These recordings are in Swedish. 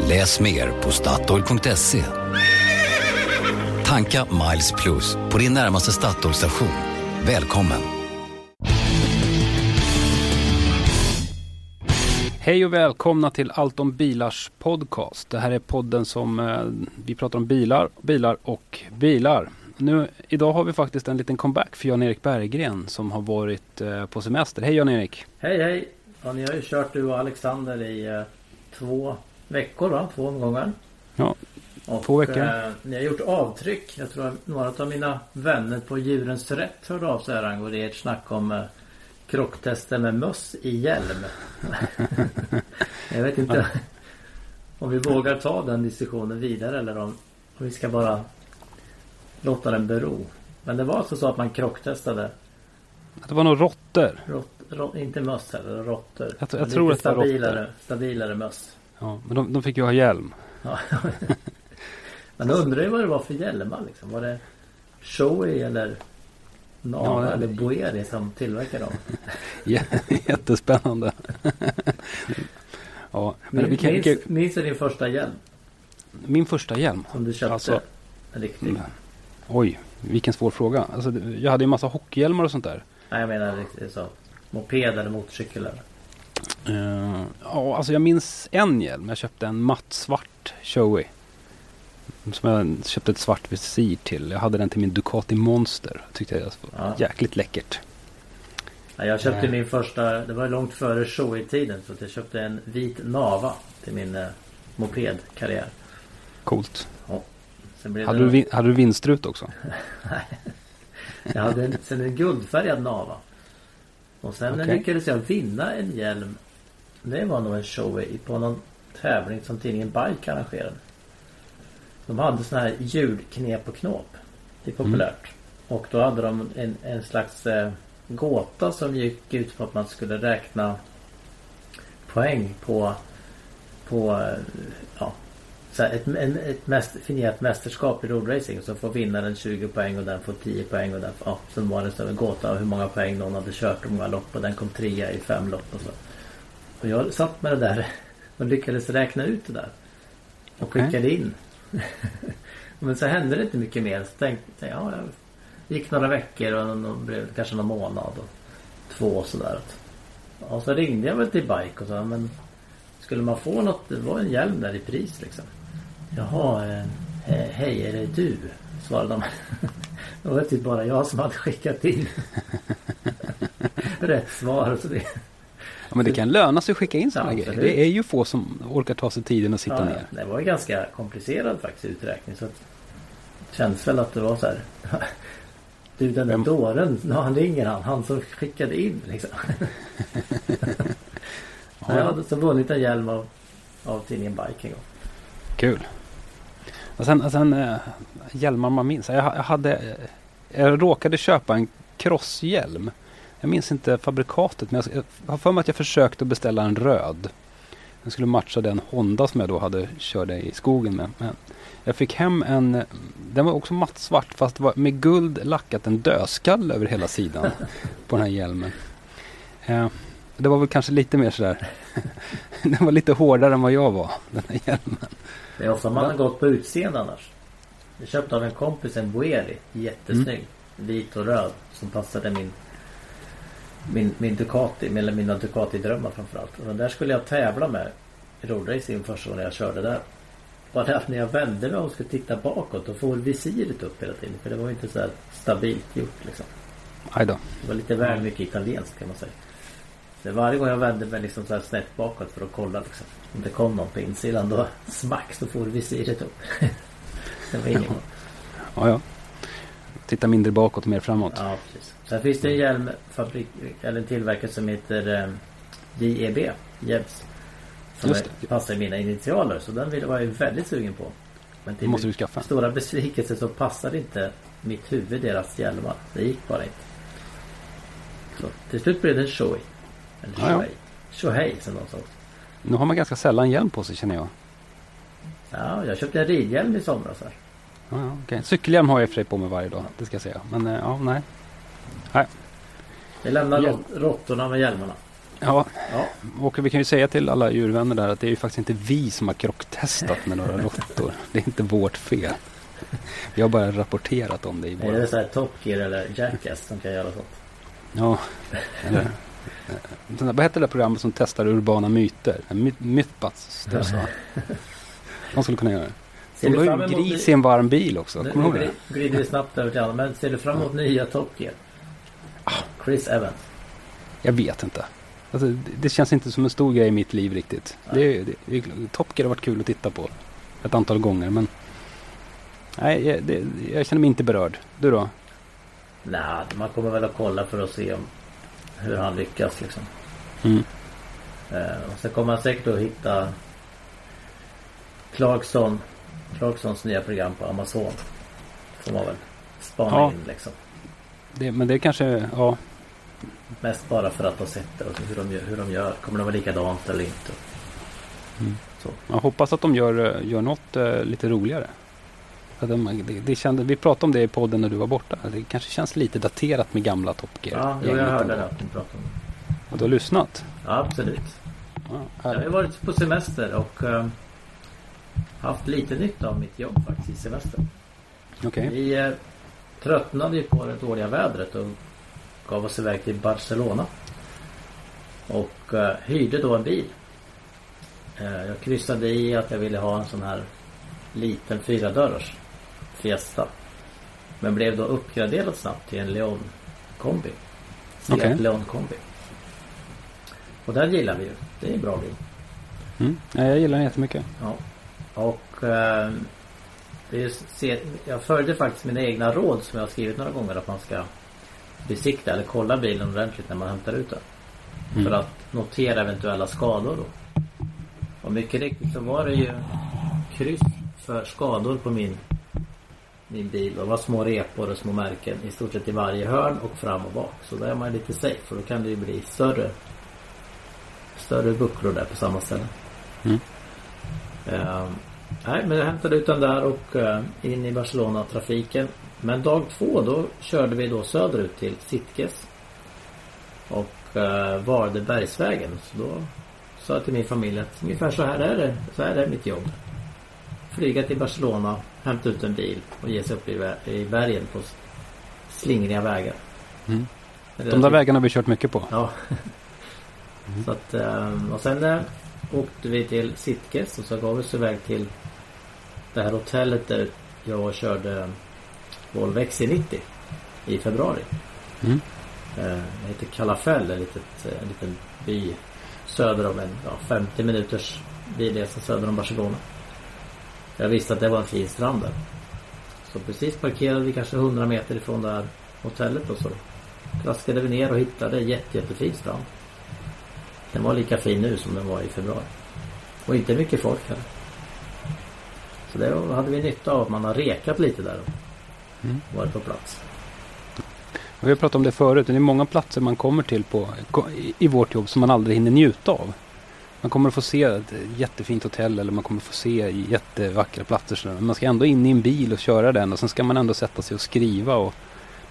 Läs mer på Statoil.se. Tanka Miles Plus på din närmaste Statoil-station. Välkommen! Hej och välkomna till Allt om bilars podcast. Det här är podden som eh, vi pratar om bilar, bilar och bilar. Nu, idag har vi faktiskt en liten comeback för Jan-Erik Berggren som har varit eh, på semester. Hej Jan-Erik! Hej hej! Ja, ni har ju kört du och Alexander i eh, två veckor va? Två omgångar. Ja, Och, Två veckor. Eh, ni har gjort avtryck. Jag tror att några av mina vänner på Djurens Rätt hörde av sig här angående ert snack om eh, krocktester med möss i hjälm. jag vet inte om vi vågar ta den diskussionen vidare eller om, om vi ska bara låta den bero. Men det var alltså så att man krocktestade det var nog råttor. Rott, rott, inte möss heller, råttor. Jag jag tror att det var råttor. stabilare möss. Ja, men de, de fick ju ha hjälm. Ja. Men jag undrar ju vad det var för hjälmar liksom. Var det Shoei eller Nava Ja, eller Boeri som tillverkade dem? Jä- Jättespännande. ja, men vi kan, vi minns, kan, minns du din första hjälm? min första hjälm. Som du köpte? Alltså- en riktig? Mm. Oj, vilken svår fråga. Alltså, jag hade ju massa hockeyhjälmar och sånt där. Nej jag menar riktigt så. Moped eller motorcykel eller? Eh, ja, alltså jag minns en hjälm. Jag köpte en matt svart Shoei. Som jag köpte ett svart visir till. Jag hade den till min Ducati Monster. Tyckte jag var Ja. jäkligt läckert. Ja, jag köpte Nej. min första, det var långt före Shoei-tiden. Så att jag köpte en vit Nava till min eh, mopedkarriär. Coolt. Blev Hade du, hade du vinstrut också? Jag hade en, sen en guldfärgad Nava. Och sen Okej. lyckades jag vinna en hjälm. Det var nog en show i- på någon tävling som tidningen Bike arrangerade. De hade sån här ljudknep och knåp. Det är populärt. Och då hade de en, en slags eh, gåta som gick ut på att man skulle räkna poäng på på eh, ja, så här, ett, en, ett mäst, finierat mästerskap i roadracing. Så får vinnaren 20 poäng och den får 10 poäng. Och den, ja, sen var det så en gåta hur många poäng någon hade kört och många lopp. Och den kom trea i fem lopp och så. Och jag satt med det där och lyckades räkna ut det där. Och skickade in. Men så hände det inte mycket mer. Så tänkte jag, ja, jag gick några veckor och blev kanske någon månad. Och två och sådär. Ja, så ringde jag väl till Bike och sa men skulle man få något, det var en hjälm där i pris liksom. Jaha, eh, he- hej är det du? Svarade de. Det var typ bara jag som hade skickat in rätt svar. Så det, Ja, men det kan löna sig att skicka in sådana Ja, grejer. Det är ju få som orkar ta sig tiden att sitta ja, ner. det var ganska komplicerad faktiskt uträkning. Så att, det känns väl att det var så här. Du den där Vem- dåren, han ringer han. Han som skickade in liksom. Ja, Jag hade så vunnit en hjälm av, av tidningen Bike en gång. Kul. Och sen, och sen eh, hjälmar man minns. Jag, jag hade... Eh, jag råkade köpa en crosshjälm. Jag minns inte fabrikatet men jag, jag har för mig att jag försökte beställa en röd. Den skulle matcha den Honda som jag då hade körde i skogen med. Men jag fick hem en... Den var också mattsvart fast var med guld lackat en dödskalle över hela sidan på den här hjälmen. Eh, det var väl kanske lite mer sådär... den var lite hårdare än vad jag var, den här hjälmen. Det är ofta man har gått på utseende annars. Jag köpte av en kompis en Boeri. Jättesnygg. Vit och röd. Som passade min min, min Ducati, eller mina Ducati-drömmar framförallt. Och den där skulle jag tävla med i roadracing första gången jag körde där. Bara när jag vände mig och skulle titta bakåt då får visiret upp hela tiden. För det var ju inte så här stabilt gjort liksom. Aj då. Det var lite väl mycket italienskt kan man säga. Så varje gång jag vände mig liksom så snett bakåt för att kolla liksom. Om det kom någon på insidan då smack så får visiret upp. det var ingen Ja, ja. Titta mindre bakåt och mer framåt. Ja, precis. Sen finns det en hjälmfabrik, eller en tillverkare som heter eh, JEB. Jebs. Som Just passar mina initialer. Så den var jag väldigt sugen på. Men till måste du skaffa. stora besvikelse så passade inte mitt huvud deras hjälmar. Det gick bara inte. Så till slut blev det Shoei. Eller Ja. Shohei som de sa. Nu har man ganska sällan hjälm på sig känner jag. Ja, jag köpte en ridhjälm i somras här. Ja, ja, okej. Cykelhjälm har jag i och för sig på mig varje dag. Det ska jag säga. Men eh, ja, nej. Vi lämnar Hjälm. råttorna med hjälmarna. Ja, Ja, och vi kan ju säga till alla djurvänner där att det är ju faktiskt inte vi som har krocktestat med några råttor. Det är inte vårt fel. Vi har bara rapporterat om det i är våra... det så här Top Gear eller Jackass som kan göra sånt? Ja. Eller, sån där- vad hette det där programmet som testar urbana myter? My- Mythbusters va? De skulle kunna göra det. Ser De la ju gris i en varm bil också. Nu, Kommer du nu ihåg det? gli- glider vi snabbt över till annat. Men ser du fram emot nya Top Gear? Chris Evans. Jag vet inte. Alltså, det, känns inte som en stor grej i mitt liv riktigt. Det, det, det, Top Gear har varit kul att titta på ett antal gånger men Nej, jag, det, jag känner mig inte berörd. Du då? Nej, man kommer väl att kolla för att se om hur han lyckas liksom. Mm. Eh, och sen kommer man säkert att hitta Clarkson Clarksons nya program på Amazon. Får man väl spana Ja. in liksom. Det, men det kanske, ja. Mest bara för att ha sett det och hur de. Hur de gör. Kommer det vara likadant eller inte? Mm. Så. Jag hoppas att de gör, gör något eh, lite roligare. De, det, det kände, vi pratade om det i podden när du var borta. Det kanske känns lite daterat med gamla Top Gear. Ja, jag hörde ändå. att ni pratade om det. Och du har lyssnat? Ja, absolut. Ja, Jag har varit på semester och eh, haft lite nytta av mitt jobb faktiskt i semestern. Okej. Vi eh, tröttnade ju på det dåliga vädret och gav oss iväg till Barcelona. Och eh, hyrde då en bil. Jag kryssade i att jag ville ha en sån här liten fyradörrars Fiesta. Men blev då uppgraderad snabbt till en Leon kombi. Seat Okej. Leon kombi. Och den gillar vi ju. Det är en bra bil. Mm. Ja, jag gillar den jättemycket. Ja. Och eh, se, jag följde faktiskt mina egna råd som jag har skrivit några gånger att man ska besikta eller kolla bilen ordentligt när man hämtar ut den. Mm. För att notera eventuella skador då. Och mycket riktigt så var det ju kryss för skador på min min bil. Det var små repor och små märken i stort sett i varje hörn och fram och bak. Så där är man lite safe för då kan det ju bli större större bucklor där på samma ställe. Mm. Eh, nej, men jag hämtade ut den där och eh, in i Barcelona-trafiken. Men dag två då körde vi då söderut till Sitges. Och eh, valde Bergsvägen. Så då sa jag till min familj att ungefär så här är det. Så här är mitt jobb. Flyga till Barcelona, hämta ut en bil och ge sig upp i, i bergen på slingriga vägar. Mm. De där typ- vägarna har vi kört mycket på. Ja. Så att, eh, och sen eh, åkte vi till Sitges och så gav vi oss iväg till det här hotellet där jag körde Volvo XC90 i februari. Mm. Eh, Det heter Calafell, en litet, eh, en liten by söder om en ja, 50 minuters bilresa söder om Barcelona. Jag visste att det var en fin strand där. Så precis parkerade vi kanske 100 meter ifrån det här hotellet och så traskade vi ner och hittade jätte, jättefin strand. Den var lika fin nu som den var i februari. Och inte mycket folk heller. Så det hade vi nytta av att man har rekat lite där och Mm. varit på plats. Vi har pratat om det förut. Det är många platser man kommer till på, i vårt jobb som man aldrig hinner njuta av. Man kommer att få se ett jättefint hotell eller man kommer att få se jättevackra platser. Men man ska ändå in i en bil och köra den och sen ska man ändå sätta sig och skriva. Och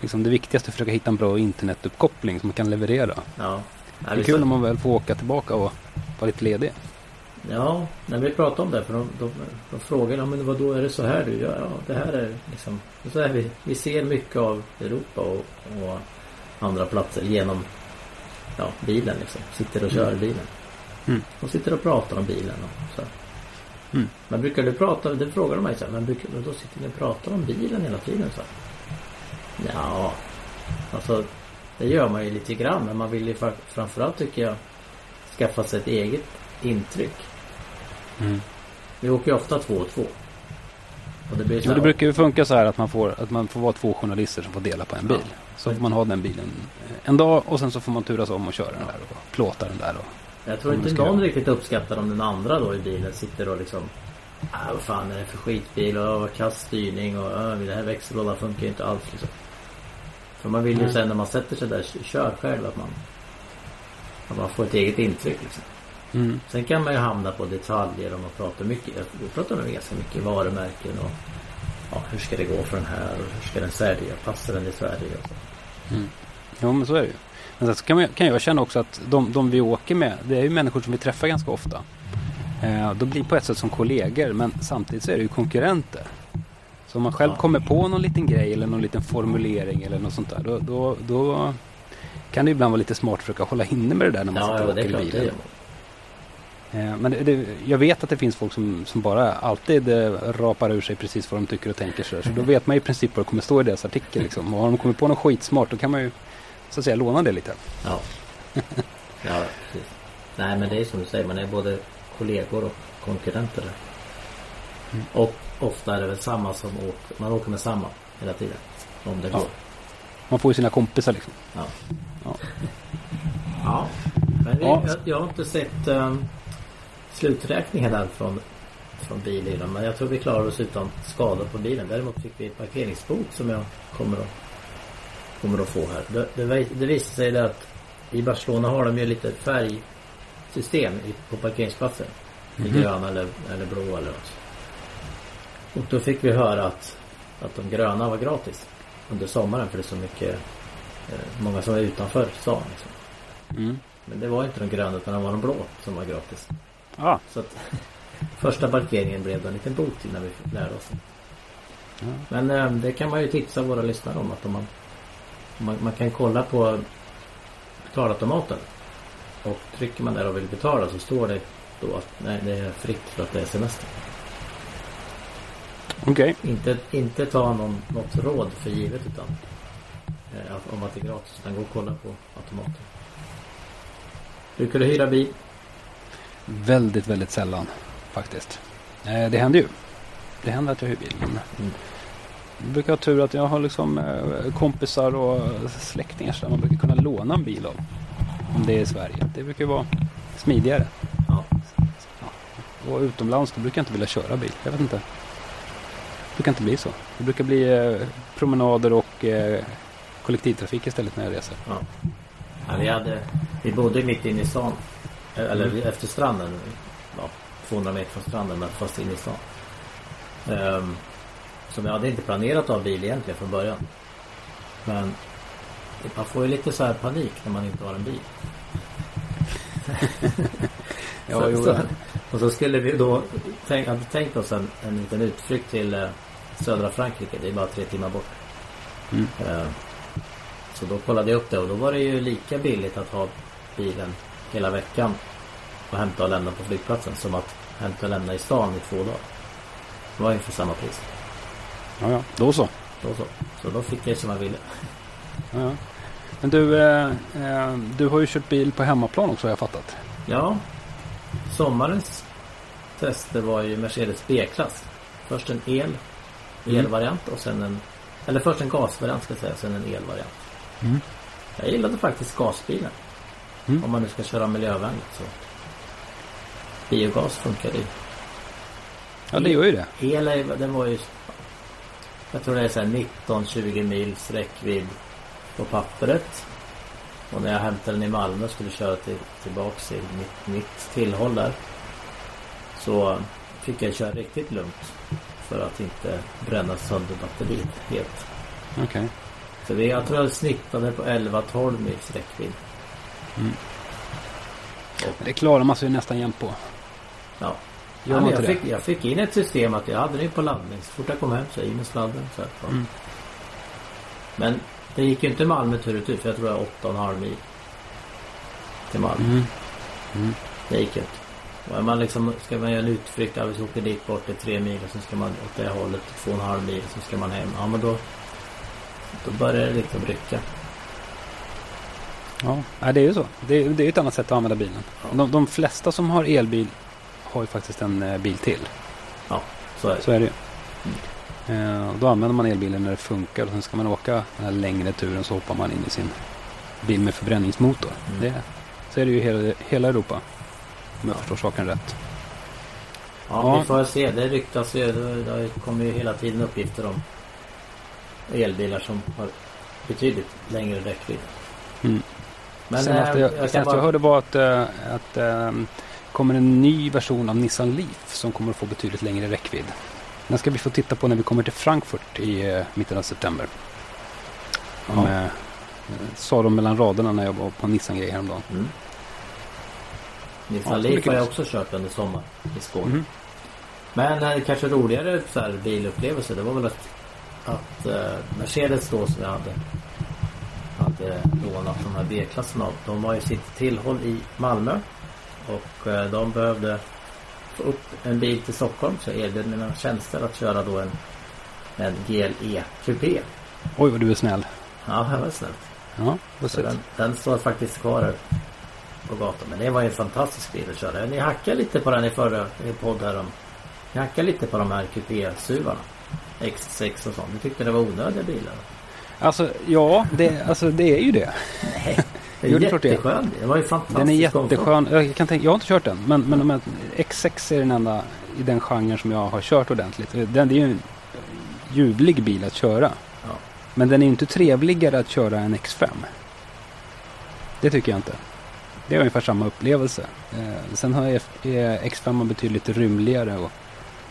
liksom det viktigaste är att försöka hitta en bra internetuppkoppling som man kan leverera. Ja. Det är vi kul sa- när man väl får åka tillbaka och vara lite ledig. Ja, när vi pratade om det för de, de, de frågade ja, men vad då är det så här du gör? Ja, det här är liksom så är vi, vi ser mycket av Europa och, och andra platser genom ja, bilen liksom. Sitter och kör Mm. bilen. Mm. Och sitter och pratar om bilen och så. Mm. Men brukar du prata, det frågar de mig så här, men brukar, då sitter ni och pratar om bilen hela tiden så här? Ja, alltså det gör man ju lite grann men man vill ju framförallt tycker jag skaffa sig ett eget intryck. Mm. Vi åker ju ofta två och två. Och det blir så här, det brukar ju funka så här att man, får, att man får vara två journalister som får dela på en bil. Så får man ha den bilen en dag och sen så får man turas om och köra den där och plåta den där. Och, Jag tror inte någon riktigt uppskattar om den andra då i bilen sitter och liksom ah, vad fan är det för skitbil och vad kass styrning och ah, det här växellådan funkar ju inte alls liksom. För man vill ju sen när man sätter sig där kör själv att man att man får ett eget intryck liksom. Mm. Sen kan man ju hamna på detaljer om man pratar mycket. Vi pratar nog ganska mycket varumärken och ja, hur ska det gå för den här och hur ska den sälja? Passar den i Sverige? Och så. Jo men så är det ju. Men sen så kan, man, kan jag känna också att de, de vi åker med, det är ju människor som vi träffar ganska ofta. Eh, de blir på ett sätt som kollegor men samtidigt så är det ju konkurrenter. Så om man själv kommer på någon liten grej eller någon liten formulering eller något sånt där. Då, då, då kan det ibland vara lite smart att försöka hålla inne med det där när man Ja, sitter och åker i bilen. Eh, Men det, det, jag vet att det finns folk som, som bara alltid eh, rapar ur sig precis vad de tycker och tänker. Så, så då vet man i princip vad det kommer stå i deras artikel. Liksom. Och har de kommit på något skitsmart då kan man ju så att säga låna det lite. Ja. ja, precis. Nej, men det är som du säger. Man är både kollegor och konkurrenter där. Mm. Och ofta är det väl samma som åker. Man åker med samma hela tiden. Om det Ja. går. Man får ju sina kompisar liksom. Ja. Ja. Ja. Men vi, Ja. jag, jag har inte sett um, sluträkningen där från, från bilen. Men jag tror vi klarar oss utan skador på bilen. Däremot fick vi ett parkeringsbot som jag kommer att, kommer att få här. Det, det, det visar sig att i Barcelona har de ju lite färgsystem på parkeringsplatsen. I Mhm. grön eller, eller blå eller något. Och då fick vi höra att, att de gröna var gratis under sommaren för det är så mycket eh, många som är utanför stan. Liksom. Mm. Men det var inte de gröna utan det var de blå som var gratis. Ja, Så att första parkeringen blev det en liten bot innan vi lära oss. Ja. Men eh, det kan man ju tipsa våra lyssnare om att om man, man, man kan kolla på betalautomaten. Och trycker man där och vill betala så står det då att nej, det är fritt för att det är semester. okej. Inte, inte ta någon, något råd för givet utan eh, om att det är gratis. Utan gå och kolla på automaten. Brukar du hyra bil? Väldigt, väldigt sällan faktiskt. Eh, det händer ju. Det händer att jag hyr bil. Men Mm. Jag brukar ha tur att jag har liksom eh, kompisar och släktingar som man brukar kunna låna en bil av. Om det är i Sverige. Det brukar vara smidigare. Ja. Och utomlands då brukar jag inte vilja köra bil. Jag vet inte. Det brukar inte bli så. Det brukar bli eh, promenader och eh, kollektivtrafik istället när jag reser. Ja. Ja, vi, hade, vi bodde mitt inne i stan. Eller Mm. efter stranden. Ja, 200 meter från stranden men fast inne i stan. Um, som jag hade inte planerat att ha bil egentligen från början. Men man får ju lite så här panik när man inte har en bil. Ja, så, så, och så skulle vi då tänk, hade tänkt oss en, en liten utflykt till eh, södra Frankrike. Det är bara tre timmar bort. Mm. Eh, så då kollade jag upp det och då var det ju lika billigt att ha bilen hela veckan och hämta och lämna på flygplatsen som att hämta och lämna i stan i två dagar. Det var ungefär samma pris. Ja, ja. Då så. Då så. så då fick jag som jag ville. Ja, ja. Men du, eh, eh, du har ju kört bil på hemmaplan också har jag fattat. Ja, sommarens tester var ju Mercedes B-klass. Först en el, Mm. elvariant och sen en eller först en gasvariant ska jag säga, sen en elvariant. Mm. Jag gillade faktiskt gasbilen. Mm. Om man nu ska köra miljövänligt så. Biogas funkar ju. Ja, det gör ju det. El den var ju Jag tror det är så här 19-20 mils räckvidd på pappret. Och när jag hämtade den i Malmö och skulle köra till, tillbaks till mitt, mitt tillhåll där. Så fick jag köra riktigt lugnt. För att inte bränna sönder batteriet helt. Okej. Så vi, jag tror jag snittade på 11-12 mils räckvidd. Det klarar man sig nästan jämt på. Ja. Gör man men jag, inte det? fick, jag fick in ett system att jag hade den på laddning. Så fort jag kom hem så i med sladden. Så här. Mm. Men det gick ju inte Malmö tur och retur för jag tror jag är 8,5 mil. Till Malmö. Mm. Mm. Det gick inte. Och är man liksom, ska man göra en utflykt, ja vi åker dit bort till 3 mil och sen ska man åt det hållet 2,5 mil och sen ska man hem. Ja men då Då börjar det liksom rycka. Ja, det är ju så. Det är, det är ett annat sätt att använda bilen. De, de flesta som har elbil har ju faktiskt en eh, bil till. Ja, så är det. Så är det ju. Eh, och då använder man elbilen när det funkar och sen ska man åka den här längre turen så hoppar man in i sin bil med förbränningsmotor. Mm. Det, så är det ju i hela, hela Europa. Om jag förstår saken rätt. Ja, Ja. vi får se. Det ryktas ju. Det, kommer ju hela tiden uppgifter om elbilar som har betydligt längre räckvidd. Mm. Men senaste eh, jag, jag kan senaste jag bara... hörde var att, eh, att eh, kommer en ny version av Nissan Leaf som kommer att få betydligt längre räckvidd. Den ska vi få titta på när vi kommer till Frankfurt i eh, mitten av september. De, Ja. eh, sa de mellan raderna när jag var på Nissan-grej häromdagen. Mm. Nissan Ja, Leaf har jag också kört under sommar i Skåne. Mhm. Men eh, kanske roligare så här, bilupplevelse det var väl att, att eh, Mercedes då som jag hade hade lånat de här B-klasserna av. De har ju sitt tillhåll i Malmö. Och eh, de behövde få upp en bil till Stockholm så jag erbjöd mina tjänster att köra då en, en GLE Coupé. Oj vad du är snäll. Ja, det var snällt. Ja, vad Så den, den står faktiskt kvar här på gatan. Men det var en fantastisk bil att köra. Ni hackade lite på den i förra i podd här om. Ni hackade lite på de här kupé-suvarna. X6 och sånt. Ni tyckte det var onödiga bilar. Alltså ja, det, alltså, det är ju det. Nej, Jo, det är klart det är. var ju fantastisk Den är jätteskön. Jag, kan tänka, jag har inte kört den. Men, men de här X6 är den enda i den genren som jag har kört ordentligt. Den det är ju en ljuvlig bil att köra. Ja. Men den är ju inte trevligare att köra än X5. Det tycker jag inte. Det är ungefär samma upplevelse. Eh, sen har är X5 betydligt rymligare och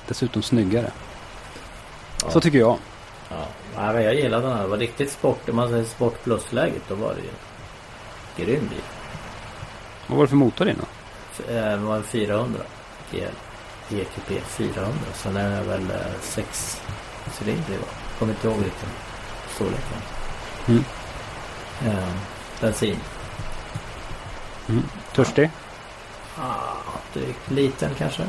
dessutom snyggare. Ja. Så tycker jag. Ja, jag gillade den här. Det var riktigt sport. Om man säger sport plus-läget. Då var det ju grym bil. Vad var det för motor i den eh, Det var en 400. GL. EQP 400. Sen är det väl eh, sex cylindrig va? Kommer inte ihåg vilken storleken. Mm. Eh, bensin. Mm. Törstig? Ah, drygt liten kanske.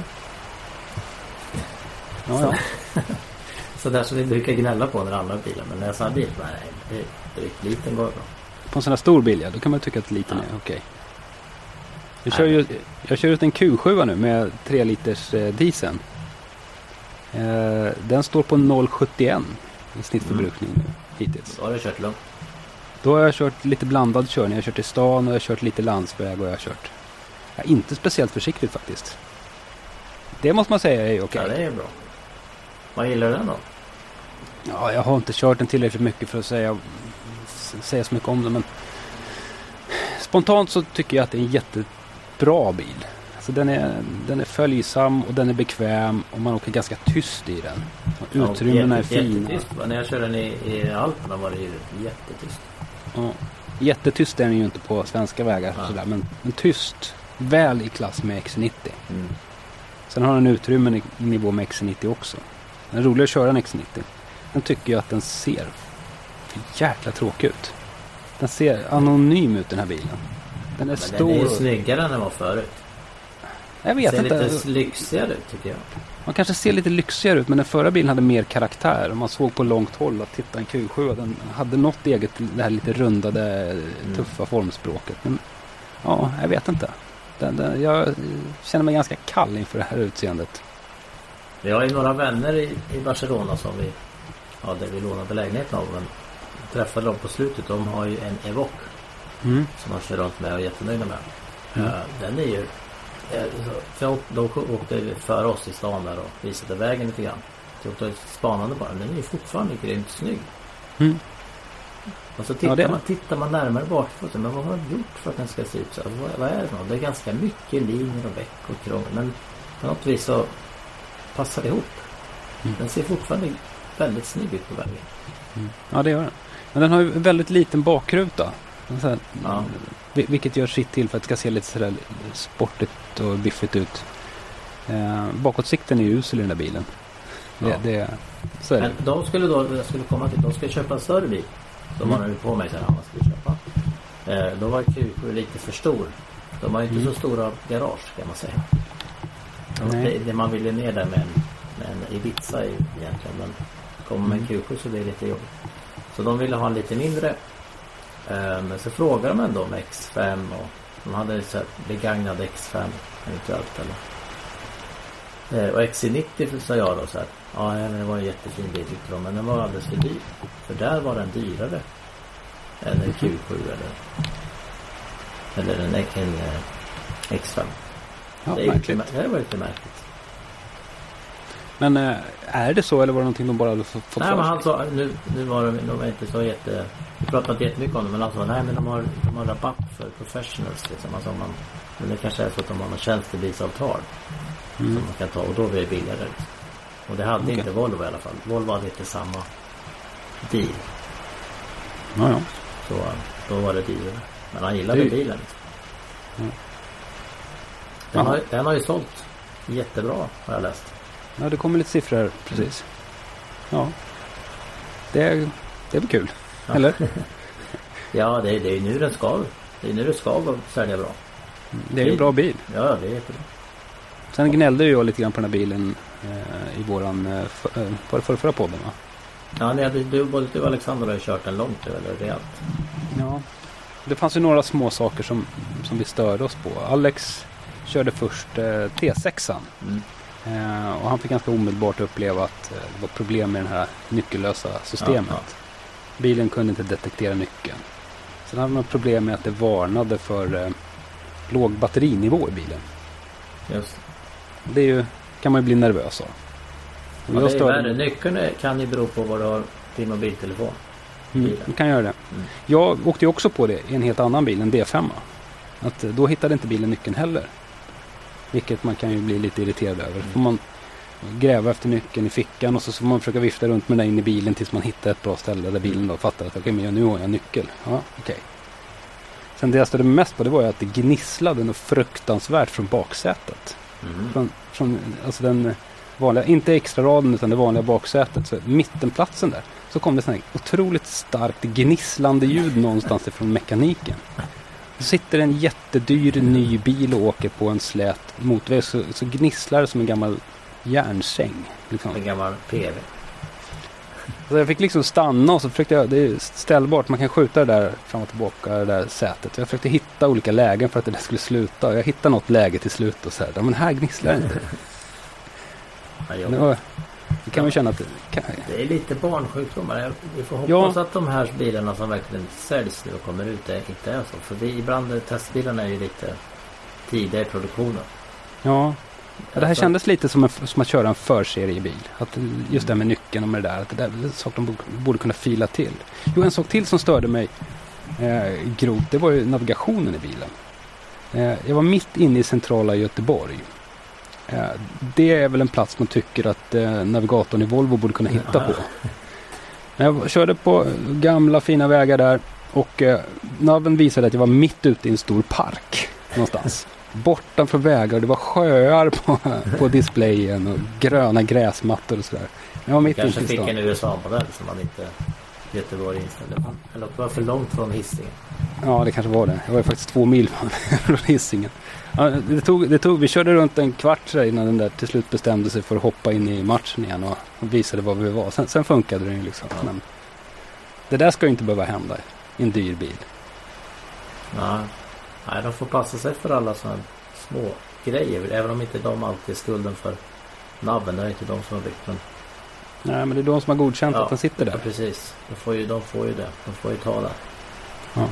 Ja, ja. Så där som vi brukar gnälla på när andra bilar. Men när jag sa bil, nej, är drygt liten går bra. På en sån här stor bil ja, då kan man tycka att liten är okej. Jag, kör ju, jag kör ut en Q7 nu med 3 liters eh, dieseln. Eh, den står på 0,71 i snittförbrukning nu hittills. Då har du kört lugnt. Då har jag kört lite blandad körning. Jag har kört i stan och jag har kört lite landsväg och jag har kört ja, inte speciellt försiktigt faktiskt. Det måste man säga är okej. Ja, det är bra. Vad gillar du den då? Ja, jag har inte kört den tillräckligt mycket för att säga, säga så mycket om den. Men spontant så tycker jag att det är en jättebra bil. Alltså den, är, den är följsam och den är bekväm och man åker ganska tyst i den. Och Utrymmena är jätte- fina. Jättetyst. va? När jag körde den i, i Alperna var det ju jättetyst. Ja. Jättetyst är den ju inte på svenska vägar. Ja. Sådär, men, men tyst. Väl i klass med X90. Mm. Sen har den utrymmen i nivå med X90 också. Den är rolig att köra en X90. Sen tycker jag att den ser jäkla tråkig ut. Den ser anonym ut den här bilen. Den är Men stor. den är ju snyggare än den var förut. jag vet Ser inte. lite lyxigare ut tycker jag. Man kanske ser lite lyxigare ut men den förra bilen hade mer karaktär. Man såg på långt håll att titta en Q7 den hade något eget, det här lite rundade, tuffa formspråket. Men ja, jag vet inte. Den, den, jag känner mig ganska kall inför det här utseendet. Vi har ju några vänner i, i Barcelona som vi Ja, där vi lånade lägenheten av. Men träffade dem på slutet. De har ju en Evoque. Mm. Som de kör runt med och är jättenöjda med. Mm. Eh, Den är ju... eh, så De åkte före oss i stan där och visade vägen lite grann. Så åkte spanande bara. Den är ju fortfarande grymt snygg. Mm. Och så tittar, Ja, man, tittar man närmare bakåt. Men vad har de gjort för att den ska se ut så här? Vad, vad är det för något? Det är ganska mycket linjer och veck och krångel. Men på något vis så passar det ihop. Mm. Den ser fortfarande väldigt snygg ut på vägen. Ja, det gör den. Men den har ju väldigt liten bakruta. Så här, Ja. vil- Vilket gör sitt till för att det ska se lite sådär sportigt och biffigt ut. Eh, bakåtsikten är ju usel i den där bilen. Det, Ja. det, så är det. Men de skulle då, jag skulle komma till, de ska köpa en större bil. De Mm. nu på mig sen, vad ska vi köpa? Eh, då var Q7 lite för stor. De har ju inte Mm. så stora garage kan man säga. Det, det man ville ner där med en, med en Ibiza är egentligen. Men kommer med en Mm. Q7 så det lite jobbigt. Så de ville ha en lite mindre. Eh, men så frågade de ändå om X5 och de hade så här begagnad X5 eventuellt eller. Eh, och XC90 sa jag då så här. Ja, men det var en jättefin bil tyckte de. Men den var alldeles för dyr. För där var den dyrare. Än en Q7 eller. Eller en, en, eh, X5. Ja, det, är ju märkligt. mär- det var lite märkligt. Men eh, är det så eller var det någonting de bara hade fått fått Nej för men han sa, nu, nu var de, de var inte så jätte... Vi pratade inte jättemycket om det men han sa nej men de har, de har rabatt för professionals liksom. Alltså, man, men det kanske är så att de har något tjänstebilsavtal. Mm. Som man kan ta och då blir det billigare. Liksom. Och det hade Okej. inte Volvo i alla fall. Volvo hade inte samma deal. Ja, ja. Så då var det dyrare. Men han gillade Det- bilen. Liksom. Mm. Den, har, den har ju sålt jättebra har jag läst. Ja, det kommer lite siffror här precis. Ja. Det är, det är väl kul? Ja. Eller? Ja det, är- det är nu den ska. Det är nu det ska sälja bra. Det är ju en bra bil. Ja det är jättebra. Sen gnällde jag lite grann på den här bilen eh, i våran eh, för, eh, var det förra, podden va? Ja, nej, du, du, både du och Alexander har ju kört den långt nu, eller rejält. Ja. Det fanns ju några små saker som, som vi störde oss på. Alex körde först eh, T6an. Mm. Eh, och han fick ganska omedelbart uppleva att eh, det var problem med det här nyckellösa systemet. Ja, Bilen kunde inte detektera nyckeln. Sen hade man problem med att det varnade för eh, låg batterinivå i bilen. Just. Det är ju, kan man ju bli nervös av. Och Ja, det är störde värre. Nyckeln kan ju bero på vad du har din mobiltelefon. Mm, du kan göra det. Mm. Jag åkte ju också på det i en helt annan bil, en D5. Att eh, då hittade inte bilen nyckeln heller. Vilket man kan ju bli lite irriterad över. Mm. Får man gräva efter nyckeln i fickan och så får man försöka vifta runt med den in i bilen tills man hittar ett bra ställe där bilen då fattar att okej, men nu har jag en nyckel. Ja, okej. Sen det jag störde mest på det var ju att det gnisslade något fruktansvärt från baksätet. Mm. Från, från alltså den vanliga, inte extra raden utan det vanliga baksätet. Så mittenplatsen där. Så kom det sån här otroligt starkt gnisslande ljud någonstans ifrån mekaniken. Sitter en jättedyr ny bil och åker på en slät motorväg så, så gnisslar det som en gammal järnsäng. Liksom. En gammal PV. Så jag fick liksom stanna och så försökte jag, det är ställbart, man kan skjuta det där fram och tillbaka, det där sätet. Jag försökte hitta olika lägen för att det där skulle sluta. Jag hittade något läge till slut och så här, men här gnisslar det inte. Ja, Det, var, det kan man känna att det kan, Det är lite barnsjukdomar. Vi får hoppas Ja. att de här bilarna som verkligen säljs nu och kommer ut är, inte är så. För vi, ibland testbilarna är ju lite tidiga i produktionen. ja. Ja, det här kändes lite som, en, som att köra en förseriebil. Att just det här med nyckeln och med det där. Att det där är en sak de borde, borde kunna fila till. Jo, en sak till som störde mig eh, grovt. Det var ju navigationen i bilen. Eh, jag var mitt inne i centrala Göteborg. Eh, det är väl en plats man tycker att eh, navigatorn i Volvo borde kunna hitta på. Men jag körde på gamla fina vägar där och eh, naven visade att jag var mitt ute i en stor park någonstans. Borta från vägar det var sjöar på, på displayen och gröna gräsmattor och sådär. Jag var mitt Kanske ute i fick stan. en USA-modell som man inte Göteborg inställde. Eller det var för långt från Hisingen. Ja, det kanske var det. Jag var ju faktiskt två mil från Hisingen. Ja, det tog, det tog, vi körde runt en kvart innan den där till slut bestämde sig för att hoppa in i matchen igen och visade var vi var. Sen, sen funkade den ju liksom. Ja. Men det där ska ju inte behöva hända i en dyr bil. Nej. Nej, de får passa sig för alla sådana små grejer. Även om inte de alltid är skulden för nabben. Det är inte de som har byggt men Nej, men det är de som har godkänt Ja. att den sitter Ja, där. precis. De får, ju, de får ju det. De får ju ta det. Ja.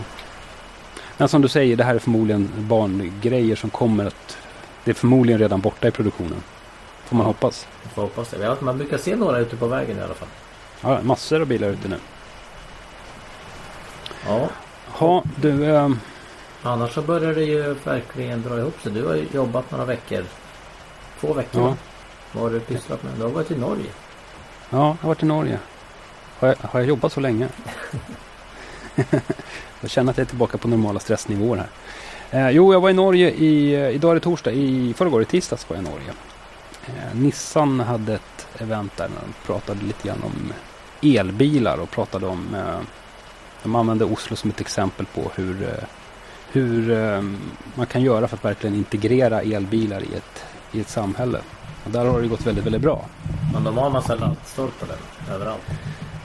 Men som du säger, det här är förmodligen barngrejer som kommer att... Det är förmodligen redan borta i produktionen. Får man Ja. hoppas. Vi får hoppas det. Ja, Man brukar se några ute på vägen i alla fall. Ja, massor av bilar ute nu. Ja. Ja, du... ehm, Annars så börjar det ju verkligen dra ihop sig. Du har ju jobbat några veckor. Två veckor Ja. va? Vad har du pysslat med? Du har varit i Norge. Ja, jag har varit i Norge. Har jag, har jag jobbat så länge? jag känner att jag är tillbaka på normala stressnivåer här. Eh, jo, jag var i Norge i, eh, idag är det torsdag, i förrgår i tisdags var jag i Norge. Eh, Nissan hade ett event där de pratade lite grann om elbilar och pratade om eh, de använde Oslo som ett exempel på hur, eh, hur eh, man kan göra för att verkligen integrera elbilar i ett, i ett samhälle. Och där har det gått väldigt, väldigt bra. Men de har en massa laddstolpar där. Överallt.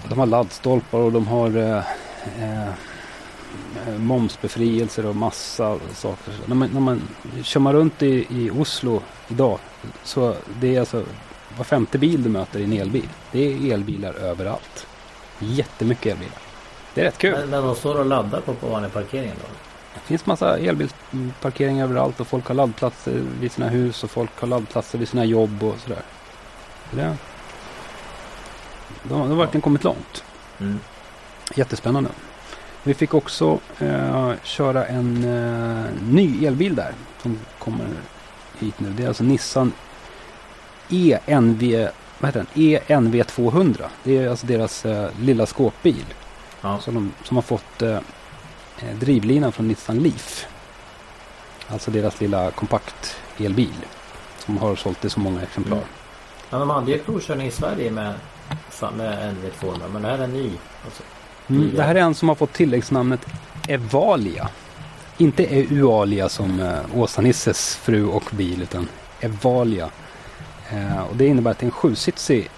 De har laddstolpar och de har eh, eh, eh, momsbefrielser och massa saker. När man, när man kör man runt i, i Oslo idag så det är alltså var femte bil du möter i en elbil. Det är elbilar överallt. Jättemycket elbilar. Det är rätt kul. Men, men de står och laddar på, på vanliga parkeringen då? Det finns massa elbilsparkeringar överallt och folk har laddplatser vid sina hus och folk har laddplatser vid sina jobb och sådär. Det, de, de har verkligen kommit långt. Mm. Jättespännande. Vi fick också eh, köra en eh, ny elbil där som kommer hit nu. Det är alltså Nissan ENV, vad heter den? ENV 200. Det är alltså deras eh, lilla skåpbil. Ja. Som, de, som har fått eh, drivlinan från Nissan Leaf. Alltså deras lilla kompakt elbil. Som har sålt i så många exemplar. Mm. Ja, de hade ju provkörning i Sverige med, med NV200 men det här är ny. Alltså. Mm, det här är en som har fått tilläggsnamnet Evalia. Inte Eualia som eh, Åsa-Nisses fru och bil utan Evalia. Eh, och det innebär att det är en sjusitsig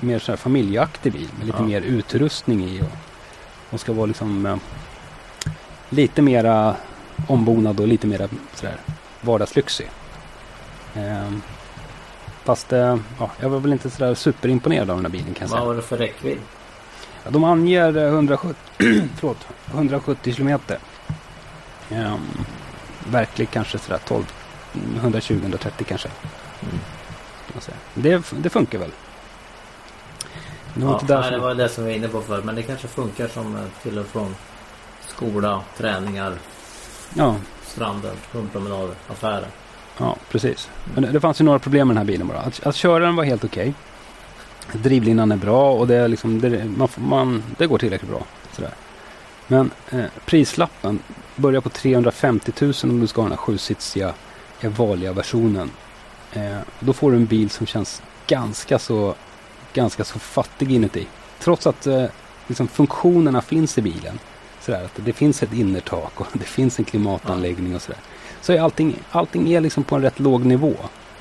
mer så här familjeaktig bil med lite Ja. mer utrustning i. Och, och ska vara liksom eh, lite mera ombonad och lite mera sådär vardagslyxig. Eh, fast eh, ja, jag var väl inte sådär superimponerad av den här bilen kan jag säga. Vad var det för räckvidd? Ja, de anger eh, 170, förlåt, 170 kilometer. Um, verklig kanske sådär 12, 120-130 kanske. Mm. Det, det funkar väl. Det var Ja, nej, det som, var det som vi var inne på förut. Men det kanske funkar som eh, till och från skola, träningar, ja, stranden, hundpromenader, affärer. ja, precis. Men det, fanns ju några problem med den här bilen bara. Att, att köra den var helt okej. Drivlinan är bra och det, är liksom, det, man, man, det går tillräckligt bra. Sådär. Men eh, prislappen börjar på 350 000 om du ska ha den här sjusitsiga Evalia-versionen. Eh, då får du en bil som känns ganska så, ganska så fattig inuti. Trots att eh, liksom funktionerna finns i bilen. Sådär, att det finns ett innertak och det finns en klimatanläggning och sådär. Så är allting, allting är liksom på en rätt låg nivå.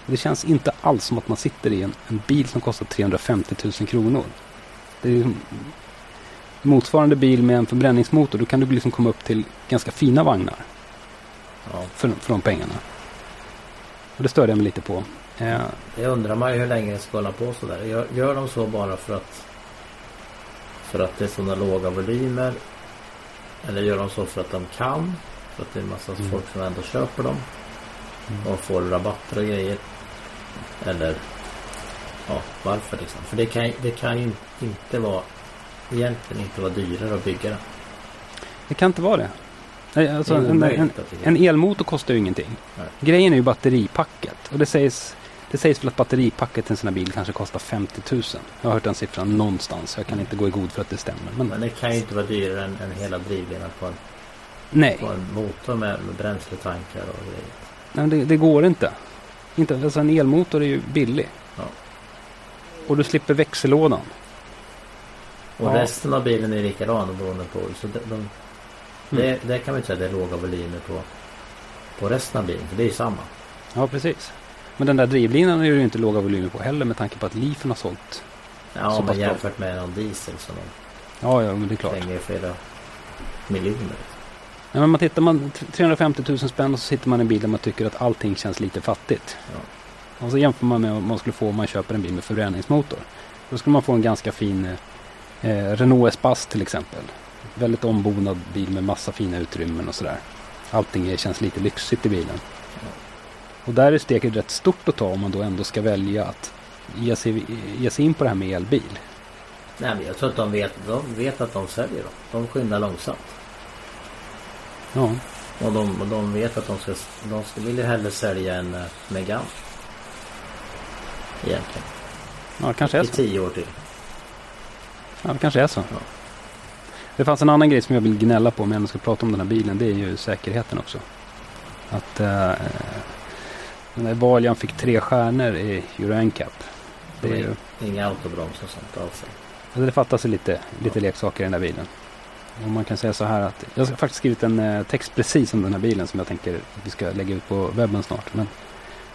Det känns inte alls som att man sitter i en, en bil som kostar 350 000 kronor. Det är motsvarande bil med en förbränningsmotor. Då kan du liksom komma upp till ganska fina vagnar Ja. för, för de pengarna. Och det störde jag mig lite på. Eh, Det undrar man ju hur länge det ska hålla på sådär. Gör, gör de så bara för att för att det är sådana låga volymer? Eller gör de så för att de kan? För att det är en massa Mm. folk som ändå köper dem Mm. och får rabatter och grejer? Eller ja, varför liksom? För det kan, det kan ju inte vara egentligen inte vara dyrare att bygga den. det kan inte vara det. Alltså, en, en, en elmotor kostar ju ingenting. Nej. Grejen är ju batteripacket. Och det sägs, det sägs väl att batteripacket i en sån här bil kanske kostar 50 000. Jag har hört den siffran någonstans. Jag kan inte gå i god för att det stämmer. Men, Men det kan ju inte vara dyrare än, än hela drivlinan på en, nej, på en motor med, med bränsletankar och grejer. nej det, det går inte. inte. Alltså en elmotor är ju billig. Ja. Och du slipper växellådan. Och Ja. resten av bilen är likadan beroende på. Så de, de, det, det kan man inte säga det är låga volymer på, på resten av bilen. För det är ju samma. Ja, precis. Men den där drivlinan är ju inte låga volymer på heller med tanke på att Leafen har sålt. Ja, Så men jämfört med någon diesel som Ja, ja, men det är klart. slänger flera miljoner. Ja, men man tittar man 350 000 spänn och så sitter man i en bil där man tycker att allting känns lite fattigt. Ja. Och så jämför man med vad man skulle få om man köper en bil med förbränningsmotor. Då skulle man få en ganska fin eh, Renault Espace till exempel. Väldigt ombonad bil med massa fina utrymmen och sådär. Allting känns lite lyxigt i bilen. Och där är steget rätt stort att ta om man då ändå ska välja att ge sig, ge sig in på det här med elbil. Nej, men jag tror att de vet, de vet att de säljer dem. De skyndar långsamt. Ja, Och de, och de vet att de ska, de ska vill hellre sälja en uh, Megane. Egentligen. ja kanske är I så. tio år till. Ja, det kanske är så. Ja. Det fanns en annan grej som jag vill gnälla på om jag ändå ska prata om den här bilen. Det är ju säkerheten också. Att eh, den där Valian fick tre stjärnor i Euro NCAP. Det, är ju, Inga autobroms och sånt alls. alltså det fattas ju lite, lite leksaker i den där bilen. Och man kan säga så här att jag har faktiskt skrivit en eh, text precis om den här bilen som jag tänker att vi ska lägga ut på webben snart. Men,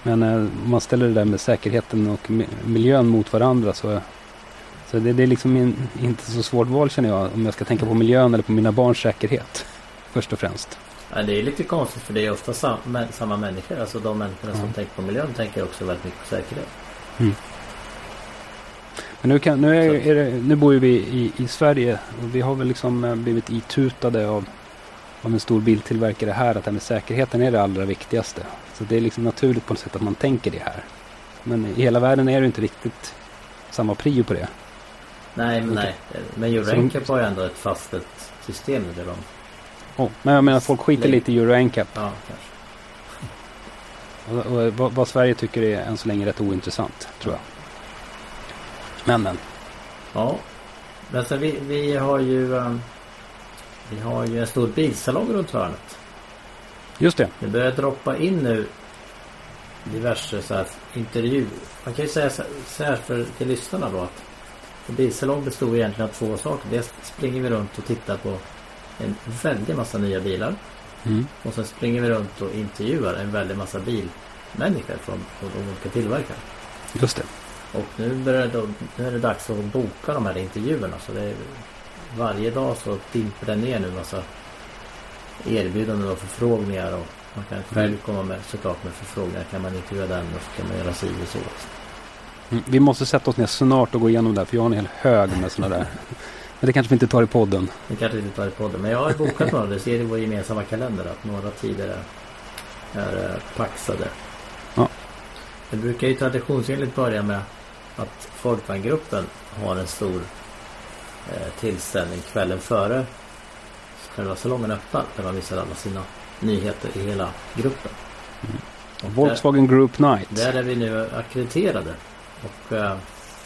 men eh, om man ställer det där med säkerheten och mi- miljön mot varandra så, så det, det är liksom in, inte så svårt val känner jag om jag ska tänka på miljön eller på mina barns säkerhet. Först och främst. Ja, det är lite konstigt för det är ofta sam, samma människor. Alltså de människorna som tänker på miljön tänker också väldigt mycket på säkerhet. Men nu, kan, nu, är, är det, nu bor ju vi i, i Sverige och vi har väl liksom eh, blivit itutade av, av en stor biltillverkare här att det här med säkerheten är det allra viktigaste. Så det är liksom naturligt på något sätt att man tänker det här. Men i hela världen är det inte riktigt, samma prio på det. Nej, men nej. Men Euro NCAP har ju ändå ett fastställt system där de... Oh, men jag menar folk skiter Lägg- lite i Euro NCAP. Ja, kanske. Och, och, vad, Sverige tycker är än så länge rätt ointressant, tror jag. Men, men. Ja. Men sen vi, vi har ju... ehm, vi har ju en stor bilsalong runt hörnet. Just det. Det börjar droppa in nu diverse så här intervju. Man kan ju säga så så här för till lyssnarna då att en bilsalong består egentligen av två saker. Dels springer vi runt och tittar på en väldig massa nya bilar. Mm. Och sen springer vi runt och intervjuar en väldig massa bilmänniskor från, från de olika tillverkare. Just det. Och nu, börjar det, nu är det dags att boka de här intervjuerna. Så det är, varje dag så dimper det ner nu massa erbjudanden och förfrågningar. Och man kan själv komma med såklart med förfrågningar. Kan man intervjua den och så kan man göra si och så. Mm. Vi måste sätta oss ner snart och gå igenom det här, för jag har en hel hög med sådana där. Men det kanske vi inte tar i podden. Det kanske inte tar i podden. Men jag har bokat några. Det ser i vår gemensamma kalender att några tider är, är eh, paxade. Ja. Det brukar ju traditionsenligt börja med att Folkvagngruppen har en stor eh, tillställning kvällen före själva salongen öppnar. Där man visar alla sina nyheter i hela gruppen. Där, Volkswagen Group Night. där är vi nu akkrediterade. Och eh,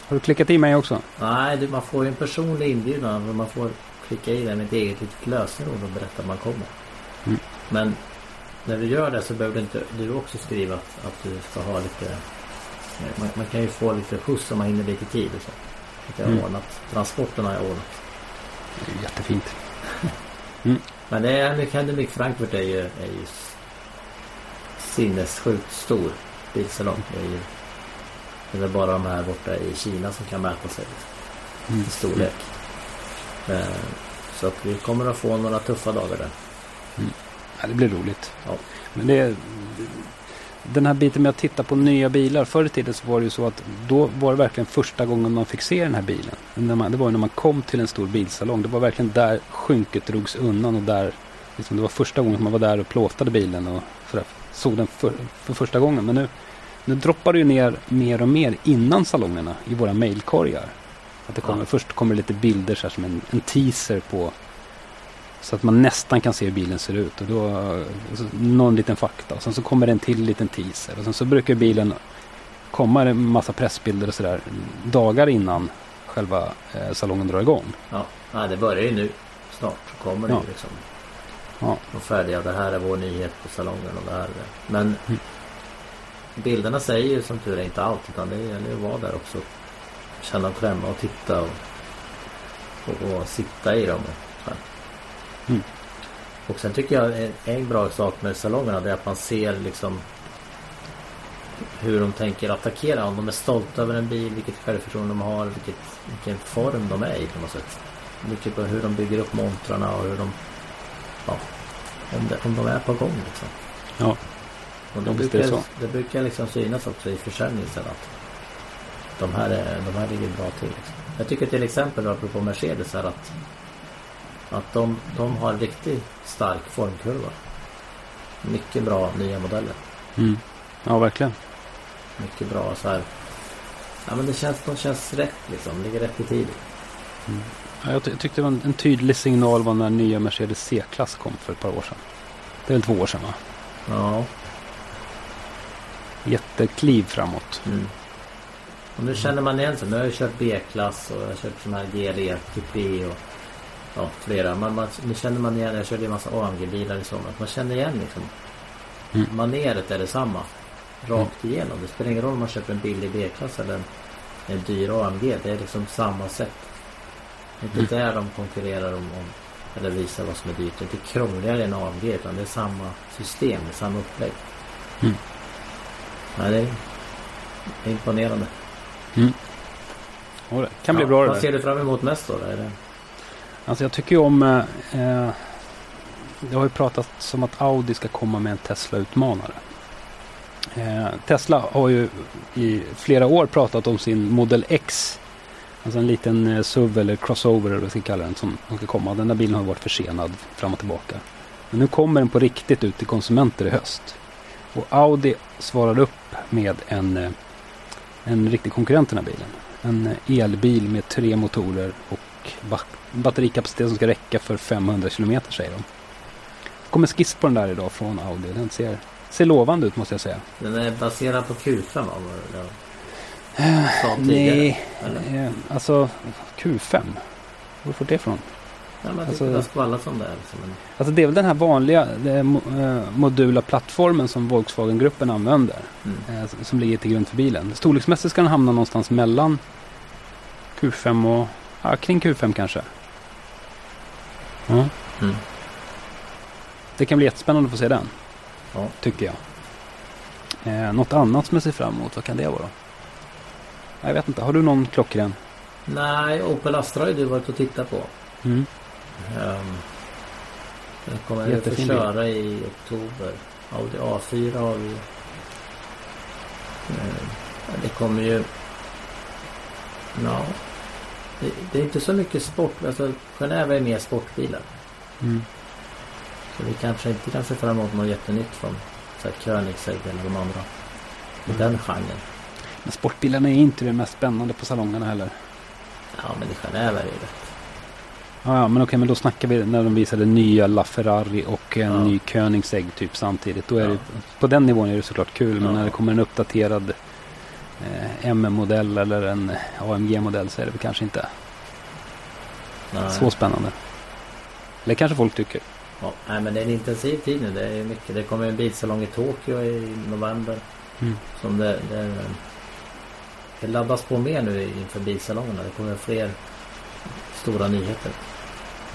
Har du klickat i mig också? Nej, du, man får ju en personlig inbjudan. och Man får klicka i det med ett eget litet lösenord och berätta att man kommer. Mm. Men när du gör det så behöver du inte du också skriva att, att du ska ha lite... Man, man kan ju få lite skjuts om man hinner lite tid och så. Att jag har Mm. ordnat. Transporterna har jag ordnat. Det är jättefint. Men det är Mechanic Frankfurt är ju, är ju sinnessjukt stor bilsalong. Det är ju det är väl bara de här borta i Kina som kan mäta sig Mm. i storlek. Eh, Så att vi kommer att få några tuffa dagar där. Ja, det blir roligt. Ja. Men det den här biten med att titta på nya bilar. Förr i tiden så var det ju så att då var det verkligen första gången man fick se den här bilen. När man, det var ju när man kom till en stor bilsalong. Det var verkligen där skynket drogs undan och där liksom, det var första gången man var där och plåtade bilen och sådär, såg den för, för första gången. Men nu, nu droppar det ju ner mer och mer innan salongerna i våra mailkorgar. Att det kommer, Ja. Först kommer det lite bilder så här, som en, en teaser på så att man nästan kan se hur bilen ser ut. Och då, och så någon liten fakta. Och sen så kommer det en till liten teaser. Och sen så brukar bilen komma en massa pressbilder och sådär dagar innan själva eh, salongen drar igång. Ja, nej, det börjar ju nu. Snart så kommer det Ja. ju liksom. Ja. Och färdiga. Det här är vår nyhet på salongen och det här är det. Men Mm. Bilderna säger ju som tur är inte allt. Utan det gäller ju att vara där också. Känna och klämma och titta och, och, och sitta i dem. Och. Mm. och sen tycker jag en, en bra sak med salongerna det är att man ser liksom hur de tänker attackera. Om de är stolta över en bil, vilket självförtroende de har, vilket, vilken form de är i på något sätt. Mycket på hur de bygger upp montrarna och hur de... Ja, om, det, om de är på gång liksom. Ja. Och det, är det brukar, så. det brukar liksom synas också i försäljningen sen att de här, är, de här ligger bra till. Liksom. Jag tycker till exempel apropå Mercedes här att att de, de har en riktigt stark formkurva. Mycket bra nya modeller. Mm. Ja, verkligen. Mycket bra så här. Ja men det känns, de känns rätt liksom. Ligger rätt i tid. Ja, jag, ty- jag tyckte det var en, en tydlig signal var när nya Mercedes C-klass kom för ett par år sedan. Det är väl två år sedan va? Ja. Jättekliv framåt. Mm. Och nu känner man igen sig. Nu har jag kört B-klass och jag har kört sån här GLE, Coupé och ja, flera. Man, man, nu känner man igen. Jag körde en massa AMG-bilar i somras. Man känner igen liksom. Mm. Maneret är detsamma. Rakt igenom. Det spelar ingen roll om man köper en billig B-klass eller en, en dyr AMG. Det är liksom samma sätt. Det är inte där de konkurrerar om, om eller visar vad som är dyrt. Det är inte krångligare än AMG utan det är samma system, det är samma upplägg. Mm. Nej, det är, imponerande. Och det kan bli Ja, bra det Vad där. ser du fram emot mest då? Är det... Alltså jag tycker ju om... Eh, eh, det har ju pratats om att Audi ska komma med en Tesla-utmanare. Eh, Tesla har ju i flera år pratat om sin Model X. Alltså en liten eh, SUV eller crossover eller vad vi ska kalla den som, som ska komma. Den där bilen har varit försenad fram och tillbaka. Men nu kommer den på riktigt ut till konsumenter i höst. Och Audi svarar upp med en, eh, en riktig konkurrent till den här bilen. en elbil med tre motorer och ba- batterikapacitet som ska räcka för 500 kilometer säger de. Det kom en skiss på den där idag från Audi. Den ser, ser lovande ut måste jag säga. Den är baserad på Q5 va? Tidigare? Nej, Eller? eh, alltså Q5. Var fått det ifrån? Ja, jag alltså- det skvallrat om det. Liksom. Alltså det är väl den här vanliga eh, modula plattformen som Volkswagen-gruppen använder. mm. eh, som ligger till grund för bilen. Storleksmässigt ska den hamna någonstans mellan Q5 och ja, kring Q5 kanske. Ja. Mm. Det kan bli jättespännande att få se den. Ja. Tycker jag. Eh, något annat som jag ser fram emot, vad kan det vara? Jag vet inte, har du någon klockren? Nej, Opel Astra har ju du varit och tittat på. Mm. Den kommer jag få köra i oktober. Audi A4 har vi. Ehm, det kommer ju... Ja. Det, det är inte så mycket sport. Alltså Genève är mer sportbilar. Mm. Så vi kanske inte kan se fram emot något jättenytt från så här, Koenigsegg eller de andra. I Mm. den genren. Men sportbilarna är inte det mest spännande på salongerna heller. Ja men i Genève är det ju rätt. Ja, ja men okej, men då snackar vi när de visade nya LaFerrari och en Ja. ny Koenigsegg typ samtidigt. Då är Ja. det, på den nivån är det såklart kul. Men när det kommer en uppdaterad eh, MM-modell eller en AMG-modell så är det väl kanske inte Nej. så spännande. Eller kanske folk tycker. Ja, nej, men det är en intensiv tid nu. Det är mycket. Det kommer en bilsalong i Tokyo i november. Mm. Som det, det, det laddas på mer nu inför bilsalongerna. Det kommer fler stora nyheter.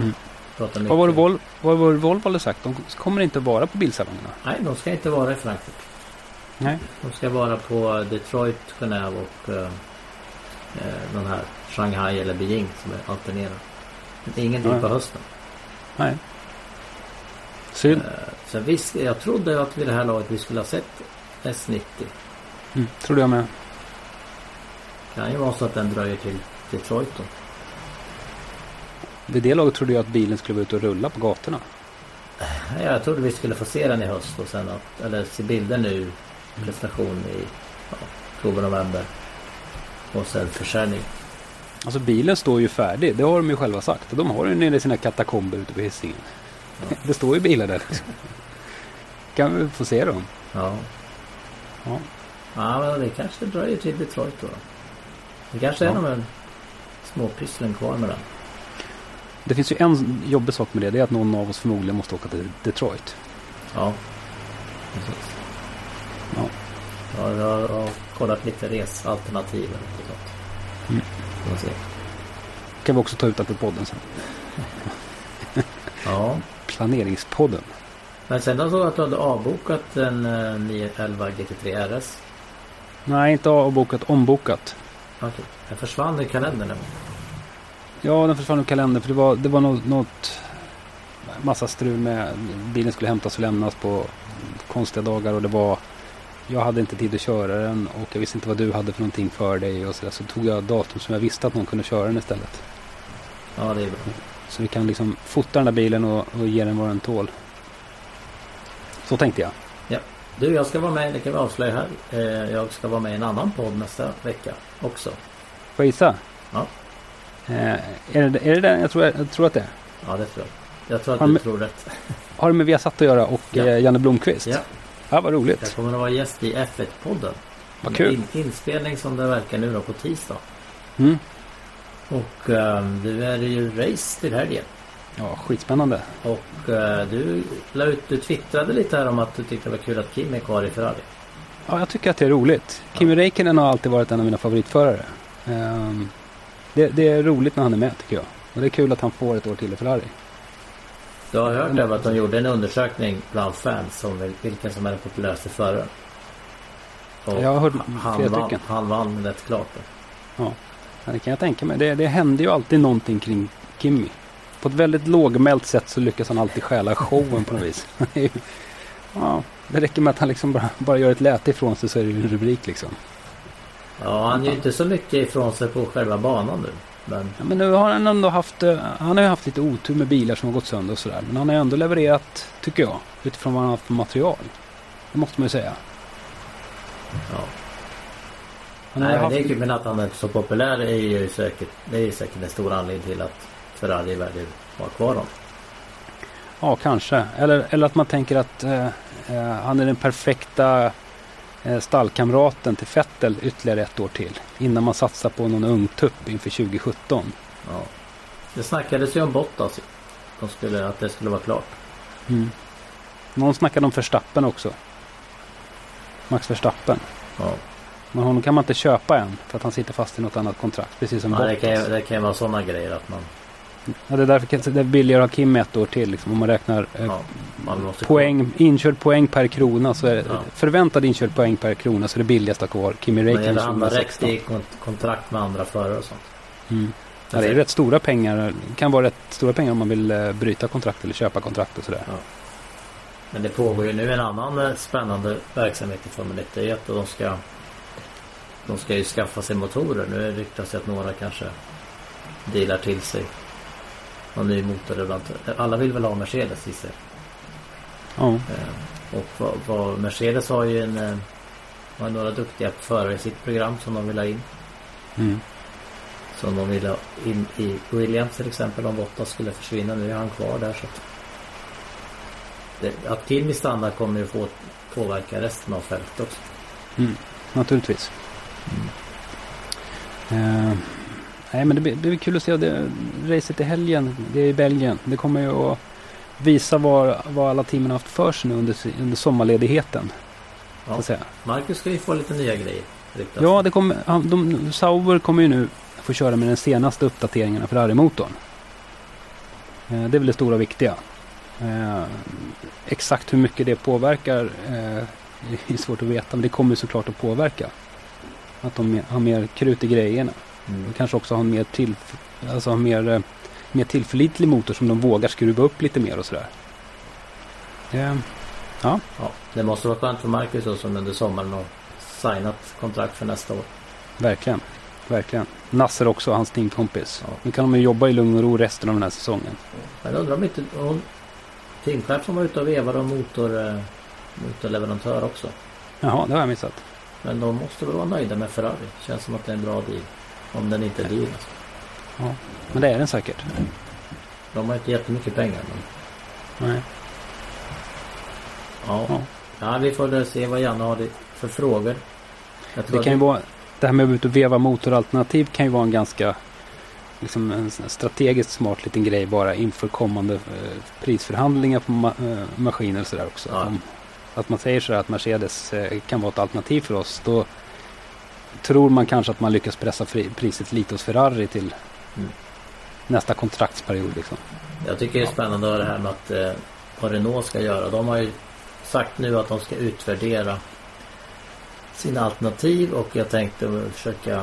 Mm. Vad var det Vol- vad var Volvo hade sagt? De kommer inte vara på bilsalongerna. Nej, de ska inte vara i Frankfurt. Nej. De ska vara på Detroit, Genève och eh, eh, den här Shanghai eller Beijing som är alternerar. Ingenting Nej. på hösten. Nej. Synd. Eh, så visst, jag trodde att vid det här laget vi skulle ha sett S90. Mm, trodde jag med. Kan ju vara så att den dröjer till Detroit då. Vid det laget trodde jag att bilen skulle vara ute och rulla på gatorna. Jag trodde vi skulle få se den i höst och sen att, eller se bilder nu. Prestation i ja, oktober, november. Och sen försäljning. Alltså bilen står ju färdig. Det har de ju själva sagt. De har den nere i sina katakomber ute på Hisingen. Ja. Det står ju bilar där. kan vi få se dem. Ja. Ja. Ja, men det kanske dröjer till Detroit då. Det kanske är Ja. de här småpysslen kvar med den. Det finns ju en jobbig sak med det. Det är att någon av oss förmodligen måste åka till Detroit. Ja. Precis. Ja. Ja, jag har, kollat lite resalternativ. sånt. Mm. Kan vi också ta ut det på podden sen. Ja. Planeringspodden. Men sen såg jag att du hade avbokat en eh, 911 GT3 RS. Nej, inte avbokat, ombokat. Okej. Den försvann i kalendern. Ja, den försvann ur kalendern för det var, det var något, något massa strul med bilen skulle hämtas och lämnas på konstiga dagar och det var jag hade inte tid att köra den och jag visste inte vad du hade för någonting för dig och så, där. så tog jag datum som jag visste att någon kunde köra den istället. Ja, det är bra. Så vi kan liksom fota den där bilen och, och ge den vad den tål. Så tänkte jag. Du, jag ska vara med, det kan vi avslöja här. Eh, Jag ska vara med i en annan podd nästa vecka också. Får jag gissa? Ja. Eh, är, det, är det den? Jag tror, jag tror att det är. Ja, det tror jag. Jag tror att Har du med- tror rätt. Har det med Viasat att göra och Ja. eh, Janne Blomqvist? Ja. Ja, vad Jag roligt. kommer att vara gäst i F1-podden. Vad kul. In, inspelning som det verkar nu då på tisdag. Mm. Och eh, du är ju race till helgen. Ja, skitspännande. Och eh, du la ut, du twittrade lite här om att du tyckte det var kul att Kim är kvar i Ferrari. Ja, jag tycker att det är roligt. Kimi Räikkönen har alltid varit en av mina favoritförare. Ehm, det, det är roligt när han är med tycker jag. Och det är kul att han får ett år till i Ferrari. Du har hört över att de gjorde en undersökning bland fans om vil- vilken som är den populäraste föraren. Och Jag har hört han, vann, han vann rätt klart. då. Ja, det kan jag tänka mig. Det, det händer ju alltid någonting kring Kimi. På ett väldigt lågmält sätt så lyckas han alltid stjäla showen på något vis. Ja, det räcker med att han liksom bara, bara gör ett läte ifrån sig så är det ju en rubrik liksom. Ja, han gör inte så mycket ifrån sig på själva banan nu. Men Ja, men nu har han ändå haft, eh, han har ju haft lite otur med bilar som har gått sönder och sådär. Men han har ju ändå levererat, tycker jag, utifrån vad han har haft för material. Det måste man ju säga. ja. Han Nej, ju haft- det är kul, men att han är så populär är ju säkert, det är ju säkert en stor anledning till att Ferrari väljer att ha kvar honom. Ja, kanske. Eller, eller att man tänker att eh, eh, han är den perfekta stallkamraten till Vettel ytterligare ett år till. Innan man satsar på någon ung tupp inför 2017. Ja. Det snackades ju om Bottas. De skulle, att det skulle vara klart. Mm. Någon snackade om Verstappen också. Max Verstappen. Ja. Men honom kan man inte köpa än för att han sitter fast i något annat kontrakt. Precis som Ja, det, Bottas. kan, ju- det kan ju vara sådana grejer att man, Ja, det är därför det är billigare att ha Kim ett år till. Liksom, om man räknar eh, ja, man poäng, inkörd poäng per krona. Så är det, Ja. Förväntad inkörd poäng per krona så är det billigast att ha kvar Kimi Men det Räikkönen hamna rätt 2016. i kont- kontrakt med andra förare och sånt. Mm. Ja, det är rätt stora pengar. Det kan vara rätt stora pengar om man vill eh, bryta kontrakt eller köpa kontrakt och sådär. Men det pågår ju nu en annan eh, spännande verksamhet i Formel 1. Det är att de ska De ska ju skaffa sig motorer. Nu ryktas det att några kanske delar till sig någon ny motorleverantör. Alla vill väl ha Mercedes i sig. Ja. Eh, Och vad, vad Mercedes har ju en eh, har några duktiga förare i sitt program som de vill ha in. Mm. Som de vill ha in i Williams till exempel om Bottas skulle försvinna. Nu är han kvar där så att det, Att Kimi stannar kommer ju få påverka resten av fältet också. Mm. Naturligtvis. Eh, nej men det blir, det blir kul att se det, racet i helgen. Det är i Belgien. Det kommer ju att visa vad, vad alla teamen har haft för sig nu under, under sommarledigheten. Så Ja. säga. Marcus ska ju få lite nya grejer. ryktas Ja, det kommer, han- de, Sauber kommer ju nu få köra med den senaste uppdateringen av Ferrari-motorn. Eh, det är väl det stora och viktiga. Eh, exakt hur mycket det påverkar eh, är svårt att veta, men det kommer såklart att påverka. Att de har mer krut i grejerna. Mm. De kanske också har en mer, till, alltså mer, eh, mer tillförlitlig motor som de vågar skruva upp lite mer och sådär. Eh, Ja, det måste vara skönt för Marcus då, som under sommaren har signat kontrakt för nästa år. verkligen, verkligen. Nasser också, hans teamkompis. Ja. Nu kan de ju jobba i lugn och ro resten av den här säsongen. Men undrar om inte hon, teamchefen var ute och vevade om motor, eh, motorleverantör också. Jaha, det har jag missat. Men de måste väl vara nöjda med Ferrari. Känns som att det är en bra deal. Om den inte är deal. Alltså. Men det är den säkert. De har inte jättemycket pengar. Men, Nej. ja. Ja. Ja. vi får väl se vad Janne har för frågor. Det kan ju vara, det här med att gå ut och veva motoralternativ kan ju vara en ganska liksom en strategiskt smart liten grej bara inför kommande eh, prisförhandlingar på ma- eh, maskiner och sådär också. Ja. Om, att man säger sådär att Mercedes eh, kan vara ett alternativ för oss. Då tror man kanske att man lyckas pressa priset lite hos Ferrari till Mm. nästa kontraktsperiod. Liksom. Jag tycker det är spännande det här med att eh, vad Renault ska göra. De har ju sagt nu att de ska utvärdera sina alternativ och jag tänkte försöka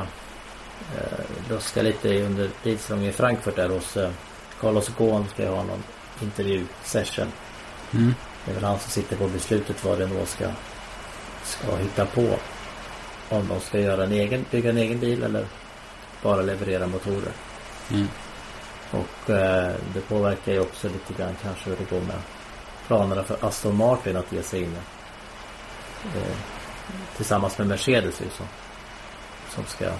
eh, luska lite under bilsalongen i Frankfurt där hos eh, Carlos Ghosn ska jag ha någon intervju-session. Mm. Det är väl han som sitter på beslutet vad Renault ska, ska hitta på. Om de ska göra en egen, bygga en egen bil eller bara leverera motorer. Mm. Och eh, det påverkar ju också lite grann kanske hur det går med planerna för Aston Martin att ge sig in eh, tillsammans med Mercedes ju som, som ska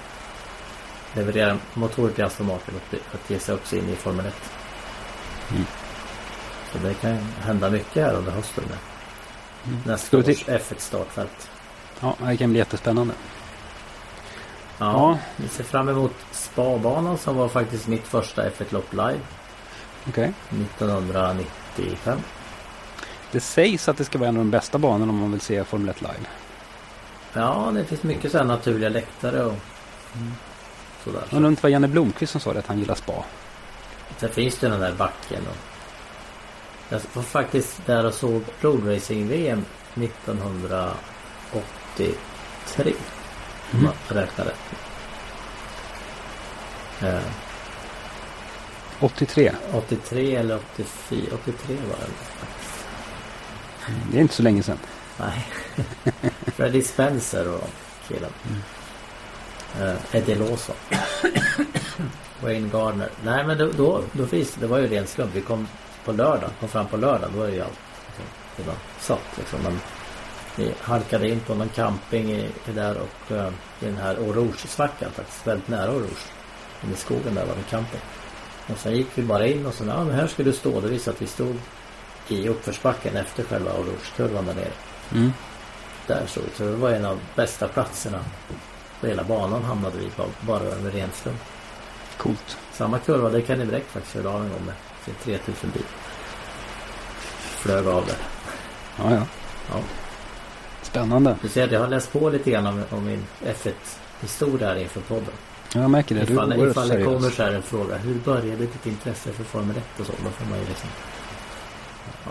leverera motorer till Aston Martin och att ge sig också in i Formel 1. Mm. Så det kan hända mycket här under hösten med Mm. nästa års till- F1 startfält. Ja, det kan bli jättespännande. Ja, Ja. vi ser fram emot Spabanan som var faktiskt mitt första F1-lopp live Okej. 1995. Det sägs att det ska vara en av de bästa banorna om man vill se Formel 1 live. Ja, det finns mycket sådana naturliga läktare och sådär. Jag undrar inte vad Janne Blomqvist som sa det, att han gillar spa. Sen finns det den där backen. Och jag var faktiskt där och såg roadracing-VM 1983. Om man räknar rätt. Eh, 83. 83 eller 84. 83 var det. Det är inte så länge sedan. Nej. Freddie Spencer och killen. Eh, Eddie Lawson. Wayne Gardner. Nej men då, då, då finns det var ju ren slump. Vi kom på lördag. Kom fram på lördag. Då är ju allt liksom, redan satt liksom. Men Vi halkade in på någon camping i, i där och uh, i den här Oroge-svackan faktiskt. Väldigt nära Oroge. Inne i skogen där var det camping. Och sen gick vi bara in och så ja men här ska du stå. Det visade att vi stod i uppförsbacken efter själva Oroge-kurvan där nere. Mm. Där stod. Så det var en av bästa platserna på hela banan hamnade vi på bara över ren slump. Coolt. Samma kurva, det kan ni direkt faktiskt köra av en gång med sin 3000 bil. Flög av där. Ja, ja. Ja. Spännande. Du ser jag har läst på lite grann om, om min F1 historia här inför podden. Ja, jag märker det. Du Ifall, är oerhört ifall det kommer så här en fråga. Hur började ditt intresse för Formel 1 och så? Då får man ju liksom...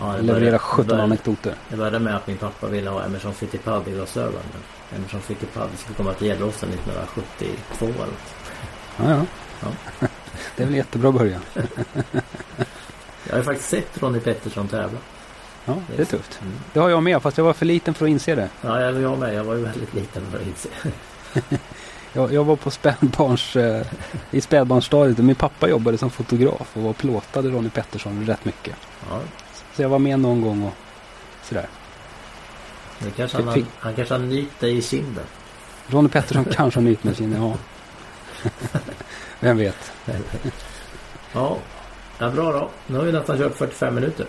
Ja, Leverera började- 17 började- anekdoter. Det började med att min pappa ville ha Emerson Fittipaldi-glasögon. Men Emerson Fittipaldi skulle komma till Gäddåsen 1972 eller något. Ja, ja. Ja. Det är väl jättebra början. Jag har ju faktiskt sett Ronnie Pettersson tävla. Ja, det är tufft. Mm. Det har jag med, fast jag var för liten för att inse det. Ja, jag, med. Jag var ju väldigt liten för att inse. Jag, jag var på spädbarns, eh, i spädbarnsstadiet och min pappa jobbade som fotograf och var plåtade Ronnie Pettersson rätt mycket. Ja, Så jag var med någon gång och sådär. nu kanske han, Fick- han kanske har nytt dig i kinden. Ronnie Pettersson kanske har nytt med sin, ja. Vem vet. Ja, ja bra då. Nu har vi nästan kört 45 minuter.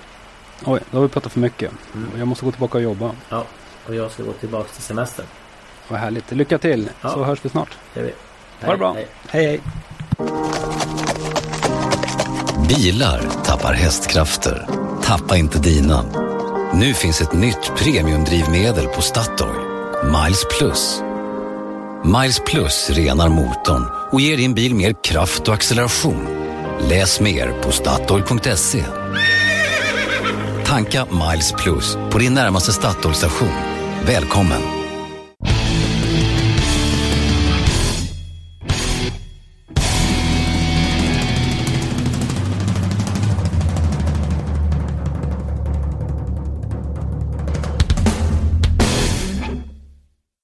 Oj, då har vi pratat för mycket. Mm. Jag måste gå tillbaka och jobba. Ja, och jag ska gå tillbaka till semestern. Vad härligt. Lycka till, Ja. så hörs vi snart. Det vi. Ha det bra. hej. Hej, hej. Bilar tappar hästkrafter. Tappa inte dina. Nu finns ett nytt premiumdrivmedel på Statoil. Miles Plus. Miles Plus renar motorn och ger din bil mer kraft och acceleration. Läs mer på Statoil.se. Tanka Miles Plus på din närmaste Statoil-station. Välkommen!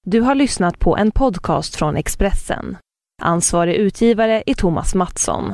Du har lyssnat på en podcast från Expressen. Ansvarig utgivare är Thomas Mattsson.